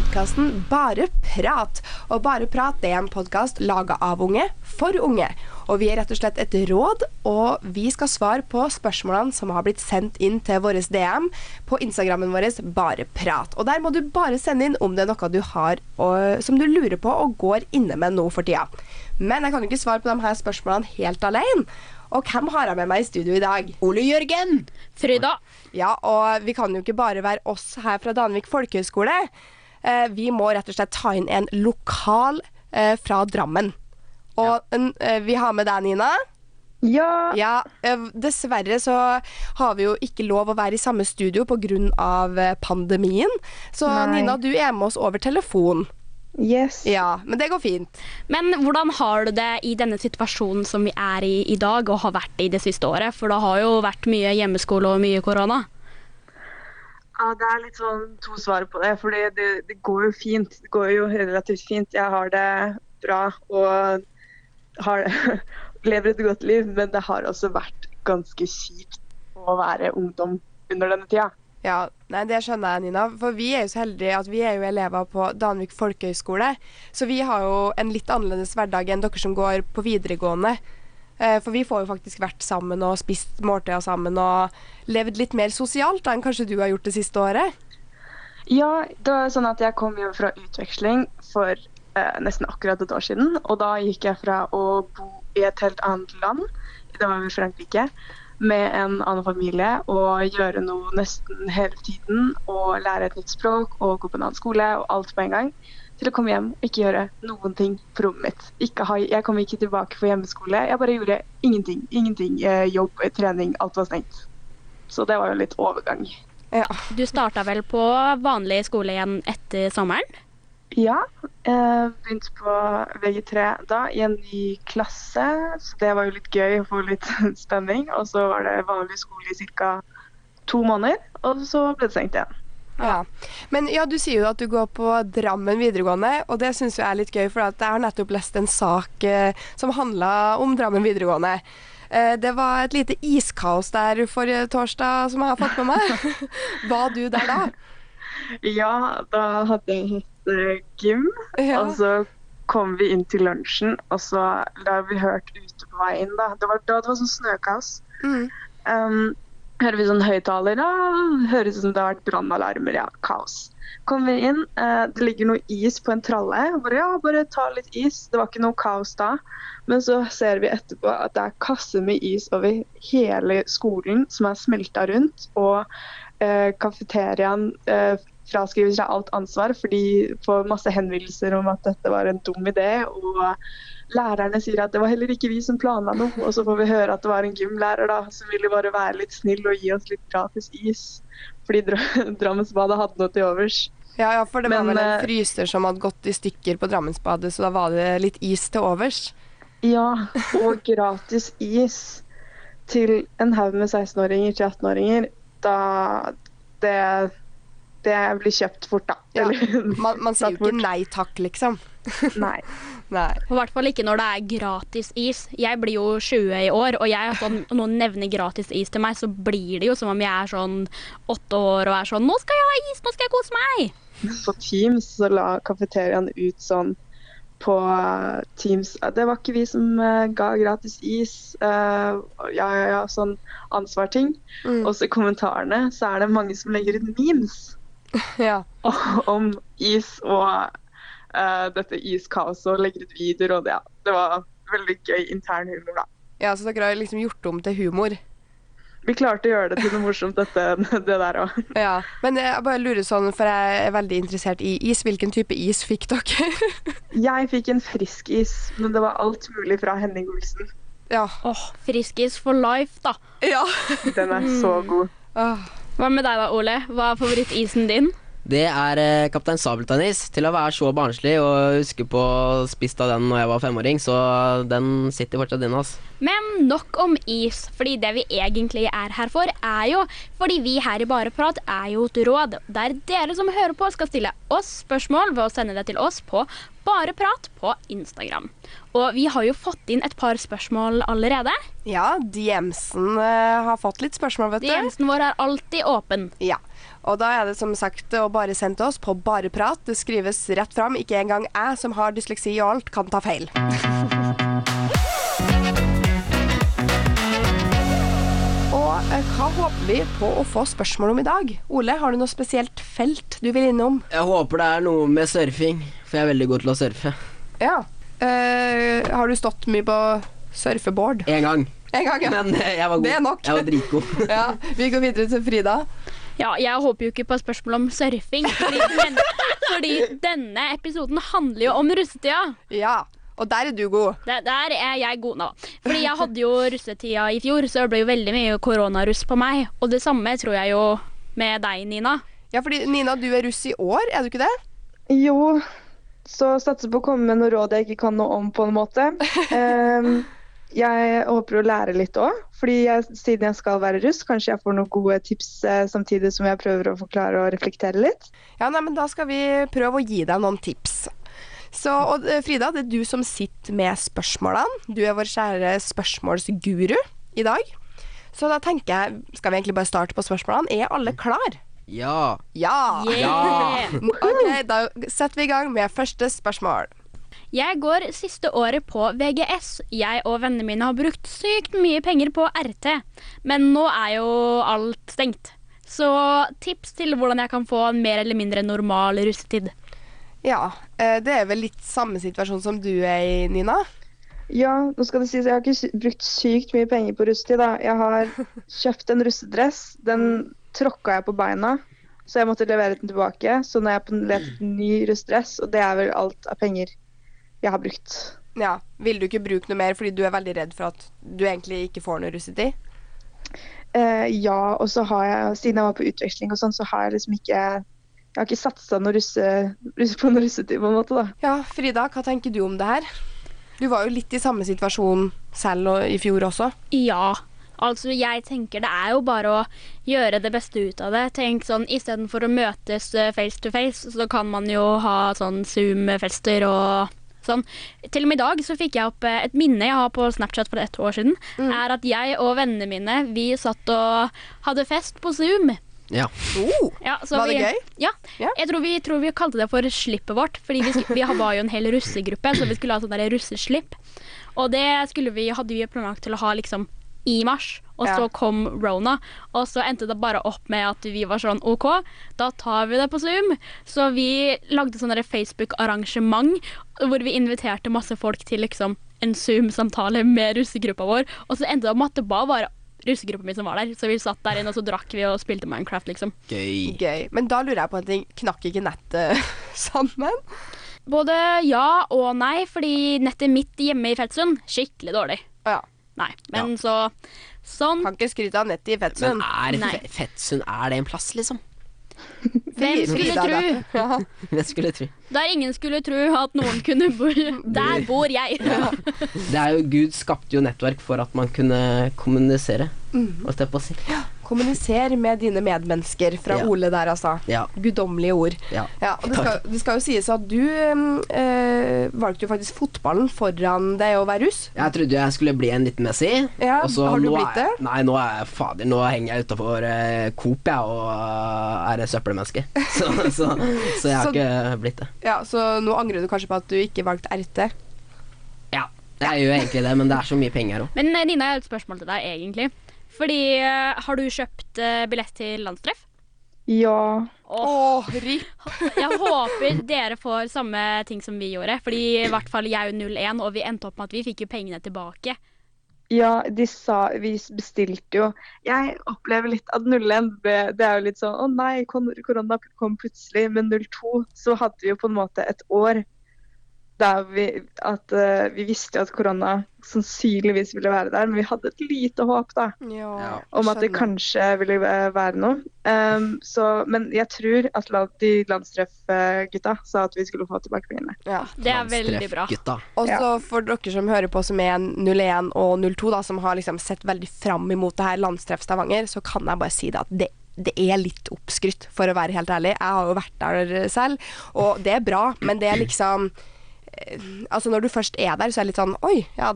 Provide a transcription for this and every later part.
podkasten Bare prat. Og Bare prat det er en podkast laga av unge for unge. Og vi er rett og slett et råd, og vi skal svare på spørsmålene som har blitt sendt inn til vår DM på Instagrammen vår Bare prat. Og der må du bare sende inn om det er noe du har og, som du lurer på og går inne med nå for tida. Men jeg kan jo ikke svare på de her spørsmålene helt alene. Og hvem har jeg med meg i studio i dag? Ole Jørgen. Frida. Ja, og vi kan jo ikke bare være oss her fra Danvik folkehøgskole. Eh, vi må rett og slett ta inn en lokal eh, fra Drammen. Og en, eh, vi har med deg, Nina. Ja. Ja, dessverre så har vi jo ikke lov å være i samme studio pga. pandemien. Så Nei. Nina, du er med oss over telefon. Yes. Ja, men det går fint. Men hvordan har du det i denne situasjonen som vi er i i dag, og har vært i det siste året? For det har jo vært mye hjemmeskole og mye korona. Ja, det er litt sånn to svar på det. For det, det går jo fint. Det går jo relativt fint. Jeg har det bra og har, lever et godt liv. Men det har også vært ganske kjipt å være ungdom under denne tida. Ja, nei, Det skjønner jeg, Nina. For vi er jo så heldige at vi er jo elever på Danvik folkehøgskole. Så vi har jo en litt annerledes hverdag enn dere som går på videregående. Eh, For vi får jo faktisk vært sammen og spist måltider sammen og levd litt mer sosialt enn kanskje du har gjort det siste året. Ja, det var sånn at jeg kom hjem fra utveksling for eh, nesten akkurat et år siden. Og da gikk jeg fra å bo i et helt annet land, det var i Frankrike, med en annen familie og gjøre noe nesten hele tiden. Og lære et nytt språk og gå på en annen skole og alt på en gang. Til å komme hjem og ikke gjøre noen ting på rommet mitt. Ikke ha, jeg kom ikke tilbake for hjemmeskole. Jeg bare gjorde ingenting. Ingenting. Eh, jobb, trening, alt var stengt. Så det var jo litt overgang. Ja. Du starta vel på vanlig skole igjen etter sommeren? Ja, jeg begynte på VG3 da i en ny klasse. Så det var jo litt gøy å få litt spenning. Og så var det vanlig skole i ca. to måneder, og så ble det stengt igjen. Ja. Men ja, du sier jo at du går på Drammen videregående, og det syns jeg er litt gøy, for jeg har nettopp lest en sak eh, som handla om Drammen videregående. Eh, det var et lite iskaos der forrige torsdag som jeg har fått med meg. Var du der da? Ja, da hadde jeg hatt eh, gym, Ja. og så kom vi inn til lunsjen, og så la vi hørt ute på vei inn. da. Det var da det var sånn snøkaos. Mm. Um, hører vi sånn høyttaler, ja, høres ut som det har vært brannalarmer, ja, kaos. Kommer vi inn, eh, det ligger noe is på en tralle. Bare, ja, bare ta litt is. Det var ikke noe kaos da. Men så ser vi etterpå at det er kasser med is over hele skolen som er smelta rundt. Og eh, kafeteriaen eh, fraskriver seg alt ansvar, for de får masse henvendelser om at dette var en dum idé. Og lærerne sier at det var heller ikke vi som planla noe. Og så får vi høre at det var en gymlærer da, som ville bare være litt snill og gi oss litt gratis is. Fordi Dr Drammensbadet hadde noe til overs. Ja, ja, for det var Men, vel en eh, fryser som hadde gått i stykker på Drammensbadet, så da var det litt is til overs. Ja, og gratis is til en haug med 16-åringer til 18-åringer. Da det, det blir kjøpt fort, da. Ja. Eller- Man, man sier jo ikke nei takk, liksom. Nei. Nei. Og I hvert fall ikke når det er gratis is. Jeg blir jo 20 i år, og jeg, sånn, når noen nevner gratis is til meg, så blir det jo som om jeg er sånn åtte år og er sånn Nå skal jeg ha is! Nå skal jeg kose meg! På Teams så la kafeteriaen ut sånn på eh, Teams Det var ikke vi som eh, ga gratis is. Uh, ja, ja, ja, sånn ansvarting. Mm. Og så i kommentarene så er det mange som legger ut memes Ja. om is og uh, dette iskaoset og legger ut videoer. Og det, ja, det var veldig gøy intern humor, da. ja, så dere har liksom gjort om til humor. Vi klarte å gjøre det til noe morsomt, dette, det der òg. Ja. Men jeg bare lurer sånn, for jeg er veldig interessert i is. Hvilken type is fikk dere? Jeg fikk en frisk is, men det var alt mulig fra Henning Olsen. ja. Åh, Friskis for life, da. Ja. Den er så god. Åh. Hva med deg da, Ole? Hva er favorittisen din? Det er eh, Kaptein Sabeltann-is. Til å være så barnslig og huske på å spist av den når jeg var femåring, så den sitter fortsatt inne. Altså. Men nok om is, fordi det vi egentlig er her for, er jo fordi vi her i Bareprat er jo et råd der dere som hører på, skal stille oss spørsmål ved å sende det til oss på Bareprat på Instagram. Og vi har jo fått inn et par spørsmål allerede. Ja, DMs-en eh, har fått litt spørsmål, vet du. Djemsen vår er alltid åpen. Ja. Og da er det som sagt å bare sende til oss på bareprat. Det skrives rett fram. Ikke engang jeg som har dysleksi og alt, kan ta feil. Og eh, hva håper vi på å få spørsmål om i dag? Ole, har du noe spesielt felt du vil innom? Jeg håper det er noe med surfing, for jeg er veldig god til å surfe. Ja. Uh, har du stått mye på surfeboard? Én gang. En gang, ja. Men eh, jeg var god. Det er nok. Jeg var dritgod. ja. Vi går videre til Frida. Ja, jeg håper jo ikke på spørsmål om surfing, fordi, men, fordi denne episoden handler jo om russetida. Ja. Og der er du god. Der, der er jeg god nå. Fordi jeg hadde jo russetida i fjor, så det ble jo veldig mye koronaruss på meg. Og det samme tror jeg jo med deg, Nina. Ja, fordi Nina, du er russ i år, er du ikke det? Jo, så satser på å komme med noe råd jeg ikke kan noe om, på en måte. Ehm, jeg håper å lære litt òg, fordi jeg, siden jeg skal være russ, kanskje jeg får noen gode tips eh, samtidig som jeg prøver å forklare og reflektere litt. Ja, nei, men Da skal vi prøve å gi deg noen tips. Så, og eh, Frida, det er du som sitter med spørsmålene. Du er vår kjære spørsmålsguru i dag. Så da tenker jeg, skal vi egentlig bare starte på spørsmålene? Er alle klar? Ja. Ja! Yeah. Ok, da setter vi i gang med første spørsmål. Jeg går siste året på VGS. Jeg og vennene mine har brukt sykt mye penger på RT, men nå er jo alt stengt. Så tips til hvordan jeg kan få en mer eller mindre normal russetid. Ja, eh, det er vel litt samme situasjon som du er i, Nina? Ja, nå skal det sies jeg har ikke brukt sykt mye penger på russetid. da. Jeg har kjøpt en russedress. Den tråkka jeg på beina, så jeg måtte levere den tilbake. Så nå er jeg på en ny russedress, og det er vel alt av penger jeg har brukt. Ja. Vil du ikke bruke noe mer fordi du er veldig redd for at du egentlig ikke får noe russetid? Uh, ja, og så har jeg, siden jeg var på utveksling og sånn, så har jeg liksom ikke Jeg har ikke satsa noe russe, russe på noe russetid, på en måte, da. Ja, Frida, hva tenker du om det her? Du var jo litt i samme situasjon selv og i fjor også. Ja. Altså, jeg tenker det er jo bare å gjøre det beste ut av det. Tenk sånn, Istedenfor å møtes eh, face to face, så kan man jo ha sånn Zoom-fester og sånn. Til og med i dag så fikk jeg opp eh, et minne jeg har på Snapchat for ett år siden. Er at jeg og vennene mine vi satt og hadde fest på Zoom. Ja. Oh, Ja, så var det vi, gøy? Ja. Jeg tror vi, tror vi kalte det for slippet vårt. Fordi vi, vi var jo en hel russegruppe, så vi skulle ha sånn der russeslipp. Og det skulle vi, hadde vi planlagt til å ha liksom i mars, og Ja. så kom Rona. Og så endte det bare opp med at vi var sånn OK, da tar vi det på Zoom. Så vi lagde sånn Facebook-arrangement hvor vi inviterte masse folk til liksom en Zoom-samtale med russegruppa vår. Og så endte det opp med at det bare var russegruppa mi som var der. Så vi satt der inne, og så drakk vi og spilte Minecraft, liksom. Gøy. Gøy. Men da lurer jeg på en ting. Knakk ikke nettet sammen? Både ja og nei, fordi nettet mitt hjemme i Fettsund skikkelig dårlig. Ja. Nei, men så Sånn. Kan ikke skryte av nettet i Men Fettsund. er Nei. Fe- Fettsund er det en plass, liksom? Hvem skulle Frida, tro? da. Ja. Jeg skulle tro. Der ingen skulle tro at noen kunne bo Der bor jeg! Det er jo Gud skapte jo nettverk for at man kunne kommunisere. Mm. Holdt jeg på å si. Kommuniser med dine medmennesker fra Ja. Ole der, altså. Ja. Guddommelige ord. ja. Ja, og det skal, det skal jo sies at du øh, valgte jo faktisk fotballen foran det å være russ. Jeg trodde jeg skulle bli en liten Messi. Ja, og så har du nå blitt er, det? Nei, nå er jeg fader Nå henger jeg utafor uh, Coop jeg, og uh, er et søppelmenneske. Så, så, så jeg har Så- ikke blitt det. Ja, Så nå angrer du kanskje på at du ikke valgte RT? Ja, jeg gjør egentlig det, men det er så mye penger òg. Men eh, Nina, jeg har et spørsmål til deg, egentlig. Fordi eh, har du kjøpt eh, billett til landstreff? Ja. Åh, ripp! jeg håper dere får samme ting som vi gjorde. Fordi i hvert fall jeg og 01, og vi endte opp med at vi fikk jo pengene tilbake. Ja, de sa Vi bestilte jo Jeg opplever litt at 01 ble Det er jo litt sånn Å nei, korona kom plutselig. Men 02 så hadde vi jo på en måte et år der vi at uh, Vi visste jo at korona sannsynligvis ville være der, men vi hadde et lite håp, da. Ja. Om at det kanskje ville eh, være noe. Um, så, men jeg tror at de landstreffgutta sa at vi skulle få tilbake pengene. Ja. Det er veldig bra. Og så for dere som hører på som er 01 og 02, da, som har liksom sett veldig fram imot det her landstreff Stavanger, så kan jeg bare si det at det det er litt oppskrytt, for å være helt ærlig. Jeg har jo vært der selv, og det er bra, men det er liksom Altså Når du først er der, så er det litt sånn Oi, ja,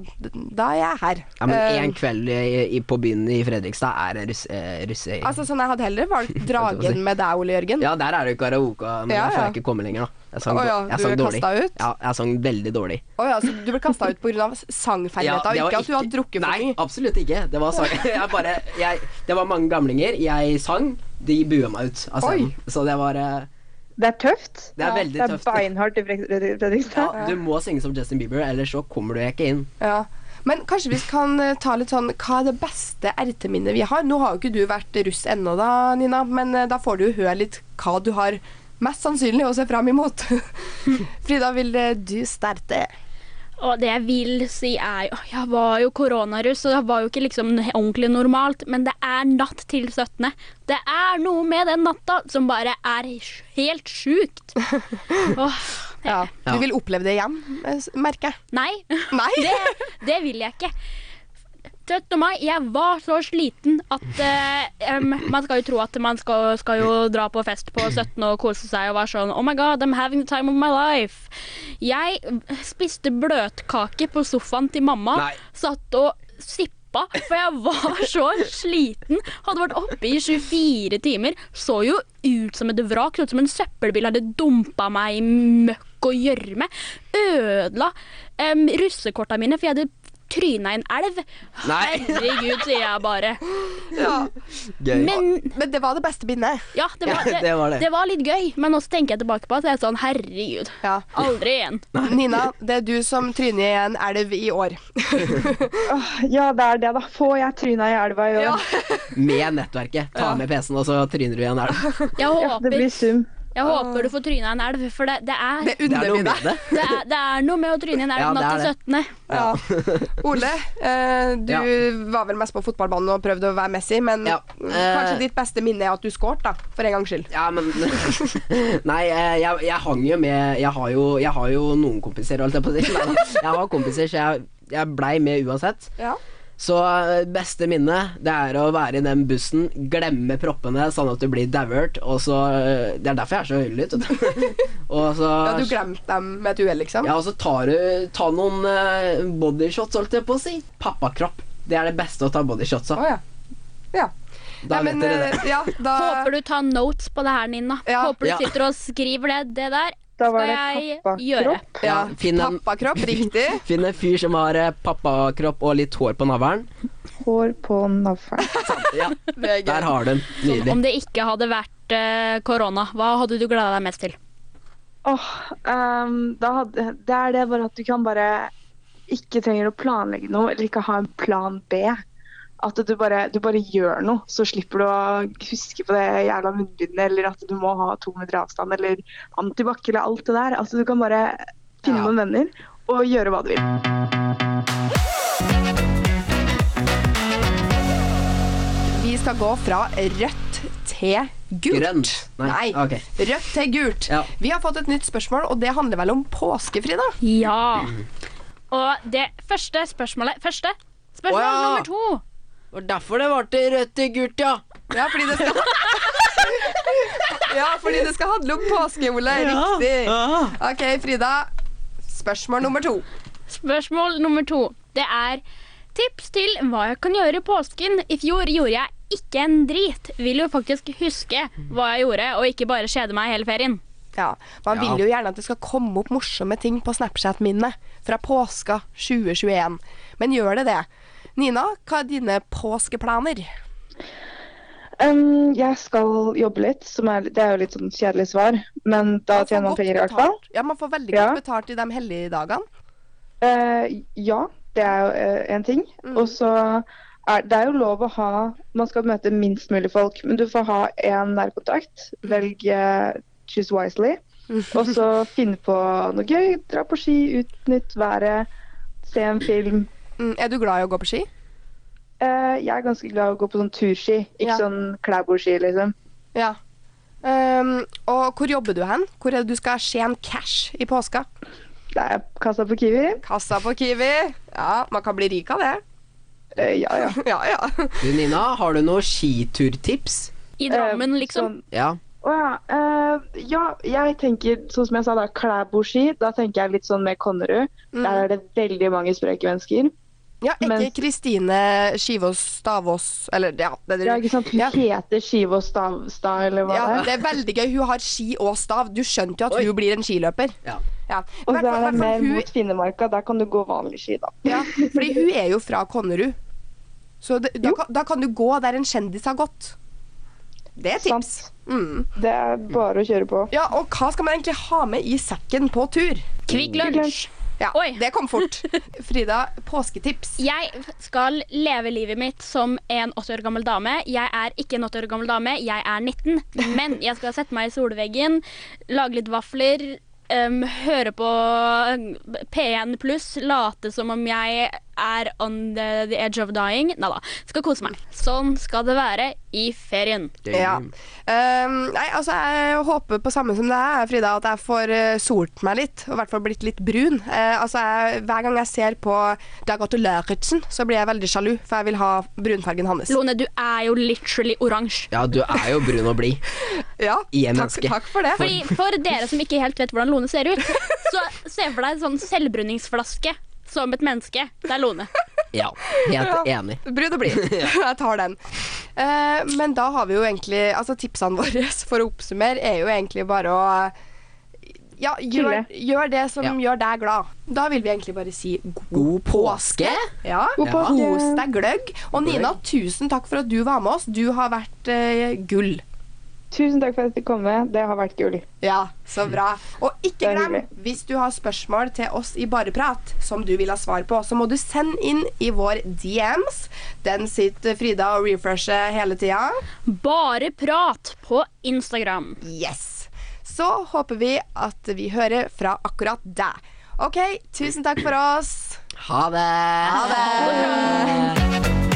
da er jeg her. Ja, men én en kveld i, i, på byen i Fredrikstad er det russe... Eh, russe Altså sånn Jeg hadde heller valgt. Dragen med deg, Ole Jørgen. ja, der er det jo karaoke, men Ja, der får jeg ikke komme lenger, da. Jeg sang, oh, ja, jeg sang dårlig. ut? Ja, jeg sang veldig dårlig. Oh, ja, så du ble kasta ut pga. sangfeilheta, ja, ikke at du hadde drukket for Nei, absolutt ikke. Det var, sang, jeg bare, jeg, det var mange gamlinger. Jeg sang, de bua meg ut av scenen. Oi. Så det var eh, Det er tøft. Det er Ja, veldig Det er tøft. beinhardt i Fred- Fred- Fredrikstad. Ja, du må synge som Justin Bieber, ellers så kommer du ikke inn. Ja. Men kanskje vi kan eh, ta litt sånn Hva er det beste RT-minnet vi har? Nå har jo ikke du vært russ ennå, da, Nina, men eh, da får du jo høre litt hva du har mest sannsynlig å se fram imot. Frida, vil eh, du starte? Og det jeg vil si er jo Jeg var jo koronaruss, og det var jo ikke liksom ordentlig normalt, men det er natt til 17. Det er noe med den natta som bare er helt sjukt. Åh, Ja. Du vil oppleve det igjen, eh, merker jeg. nei, Nei? det, det vil jeg ikke. 17. mai, jeg var så sliten at eh, Man skal jo tro at man skal, skal jo dra på fest på 17 og kose seg og være sånn Oh my god, I'm having the time of my life. Jeg spiste bløtkake på sofaen til mamma. Nei. Satt og sippa, for jeg var så sliten. Hadde vært oppe i 24 timer. Så jo ut som et vrak. Så ut som en søppelbil hadde dumpa meg i møkk og gjørme. Ødela um, russekorta mine, for jeg hadde tryna i en elv. Nei. Herregud, sier jeg bare. Ja. Gøy. Men Men det var det beste bindet. ja, det var, det, det var det. det var litt gøy. Men også tenker jeg tilbake på at jeg er sånn herregud. Ja. Aldri igjen. Nina, det er du som tryner i en elv i år. Ja, det er det, da. Får jeg tryna i elva i år? Ja. Med nettverket. Ta med PC-en, og så tryner du igjen elv. Jeg Ja, det blir sum. Jeg håper du får tryna en elv, for det, det er Det Det er unner noe vi med deg. det. det er, det er noe med å tryne en elv Ja, natt er til 17. Ja. Ole, eh, du Ja. var vel mest på fotballbanen og prøvde å være Messi, men Ja, kanskje eh, ditt beste minne er at du skåret, da, for en gangs skyld. Ja, men Nei, eh, jeg, jeg hang jo med Jeg har jo, jeg har jo noen kompiser, holdt jeg på å si. Jeg har kompiser, så jeg, jeg blei med uansett. Ja. Så eh, beste minne, det er å være i den bussen, glemme proppene sånn at du blir dauert, og så eh, Det er derfor jeg er så høylytt. og så ja, du glemte dem med et uhell, liksom? Ja, og så tar du Ta noen uh, bodyshots, holdt jeg på å si. Pappakropp. Det er det beste å ta bodyshots av. av. ja. ja. Da Nei, vet dere det. eh, Ja, da Håper du tar notes på det her, Nina. Ja. Håper du Ja. sitter og skriver det. Det der Da var skal det pappakropp. ja, Ja, finn en- Pappakropp, riktig. Finn en fyr som har eh, pappakropp og litt hår på navlen. Hår på navlen. Ja, er der har du den. Nydelig. Om det ikke hadde vært eh, korona, hva hadde du gleda deg mest til? Åh, ehm, da hadde, det er det bare at du kan bare ikke trenger å planlegge noe, eller ikke ha en plan B. At du bare, du bare gjør noe, så slipper du å huske på det jævla munnbindet, eller at du må ha to meter avstand, eller antibac, eller alt det der. Altså, du kan bare finne Ja. noen venner og gjøre hva du vil. Vi skal gå fra rødt til gult. Grønt. Nei. Nei. Okay. Rødt til gult. Ja. Vi har fått et nytt spørsmål, og det handler vel om påske, Frida? Ja. Og det første spørsmålet Første? Spørsmål oh, ja. nummer to. Og derfor det ble til rødt til gult, ja. Ja, fordi det skal Ja, fordi det skal handle om påske, Ole. Riktig. OK, Frida. Spørsmål nummer to. Spørsmål nummer to. Det er tips til hva jeg kan gjøre i påsken. I fjor gjorde jeg ikke en drit. Vil jo faktisk huske hva jeg gjorde, og ikke bare kjede meg hele ferien. Ja, Man Ja. vil jo gjerne at det skal komme opp morsomme ting på Snapchat-minnet fra påska 2021. Men gjør det det? Nina, hva er dine påskeplaner? Um, jeg skal jobbe litt, som er, det er jo litt sånn kjedelig svar, men da Man tjener man penger i hvert fall. Ja, man får veldig Ja. godt betalt i de hellige dagene. Eh, ja, det er jo uh, en ting. Mm. Og så er det er jo lov å ha Man skal møte minst mulig folk, men du får ha én nærkontakt. Velg uh, choose wisely. Og så finne på noe gøy. Dra på ski, utnytt været, se en film. Mm, er du glad i å gå på ski? Uh, jeg er ganske glad i å gå på sånn turski, ikke Ja. sånn klæbordski, liksom. Ja. Um, og hvor jobber du hen? Hvor er det du skal tjene cash i påska? Det er kassa på Kiwi. Kassa på Kiwi. Ja, man kan bli rik av det. Uh, ja, ja. Ja, ja. Du, Nina, har du noen skiturtips? I Drammen, uh, liksom. Sånn, Ja. Å ja. Uh, ja, jeg tenker sånn som jeg sa da, Klæbo-ski. Da tenker jeg litt sånn med Konnerud. Der er det veldig mange spreke mennesker. Ja, ikke Kristine Skivås Stavås Eller ja, det, Ja, ikke sant? Hun Ja. heter Skivås Stavstad, eller hva Ja, det er. det er veldig gøy. Hun har ski og stav. Du skjønte jo at Oi. hun blir en skiløper. Ja. Ja. Og da så er det mer hun- mot Finnemarka. Der kan du gå vanlig ski, da. Ja, fordi hun er jo fra Konnerud. Så det, da, kan, da kan du gå der en kjendis har gått. Det er tips. Mm. Det er bare å kjøre på. Ja, og hva skal man egentlig ha med i sekken på tur? Kvikk Kvikk Lunsj. Ja, Oi. det kom fort. Frida, påsketips. Jeg skal leve livet mitt som en 80 år gammel dame. Jeg er ikke en 80 år gammel dame, jeg er 19. Men jeg skal sette meg i solveggen, lage litt vafler, um, høre på P1 pluss, late som om jeg er on the, the edge of dying. Nei da. Skal kose meg. Sånn skal det være i ferien. Ja. Um, nei, altså, jeg håper på samme som deg, Frida, at jeg får uh, solt meg litt. Og i hvert fall blitt litt brun. Uh, altså, jeg, hver gang jeg ser på Dag Otto Lauritzen, så blir jeg veldig sjalu, for jeg vil ha brunfargen hans. Lone, du er jo literally oransje. ja, du er jo brun og blid. Ja, I en takk, menneske. takk for det. Fordi For dere som ikke helt vet hvordan Lone ser ut, så se for deg en sånn selvbruningsflaske som et menneske. Det er Lone. Ja, helt enig. Brud og blid. Jeg tar den. Uh, men da har vi jo egentlig Altså tipsene våre for å oppsummere er jo egentlig bare å ja, gjør, gjør det som Ja. gjør deg glad. Da vil vi egentlig bare si god, God påske. Ja, God Ja. påske. Kos deg gløgg. Og Nina, tusen takk for at du var med oss. Du har vært uh, gull. Tusen takk for at du kom. med. Det har vært gull. Ja, så bra. Og ikke glem, hvis du har spørsmål til oss i Bareprat som du vil ha svar på, så må du sende inn i vår DMs. Den sitter Frida og refresher hele tida. Bare prat på Instagram. Yes. Så håper vi at vi hører fra akkurat deg. OK, tusen takk for oss. Ha det! Ha det.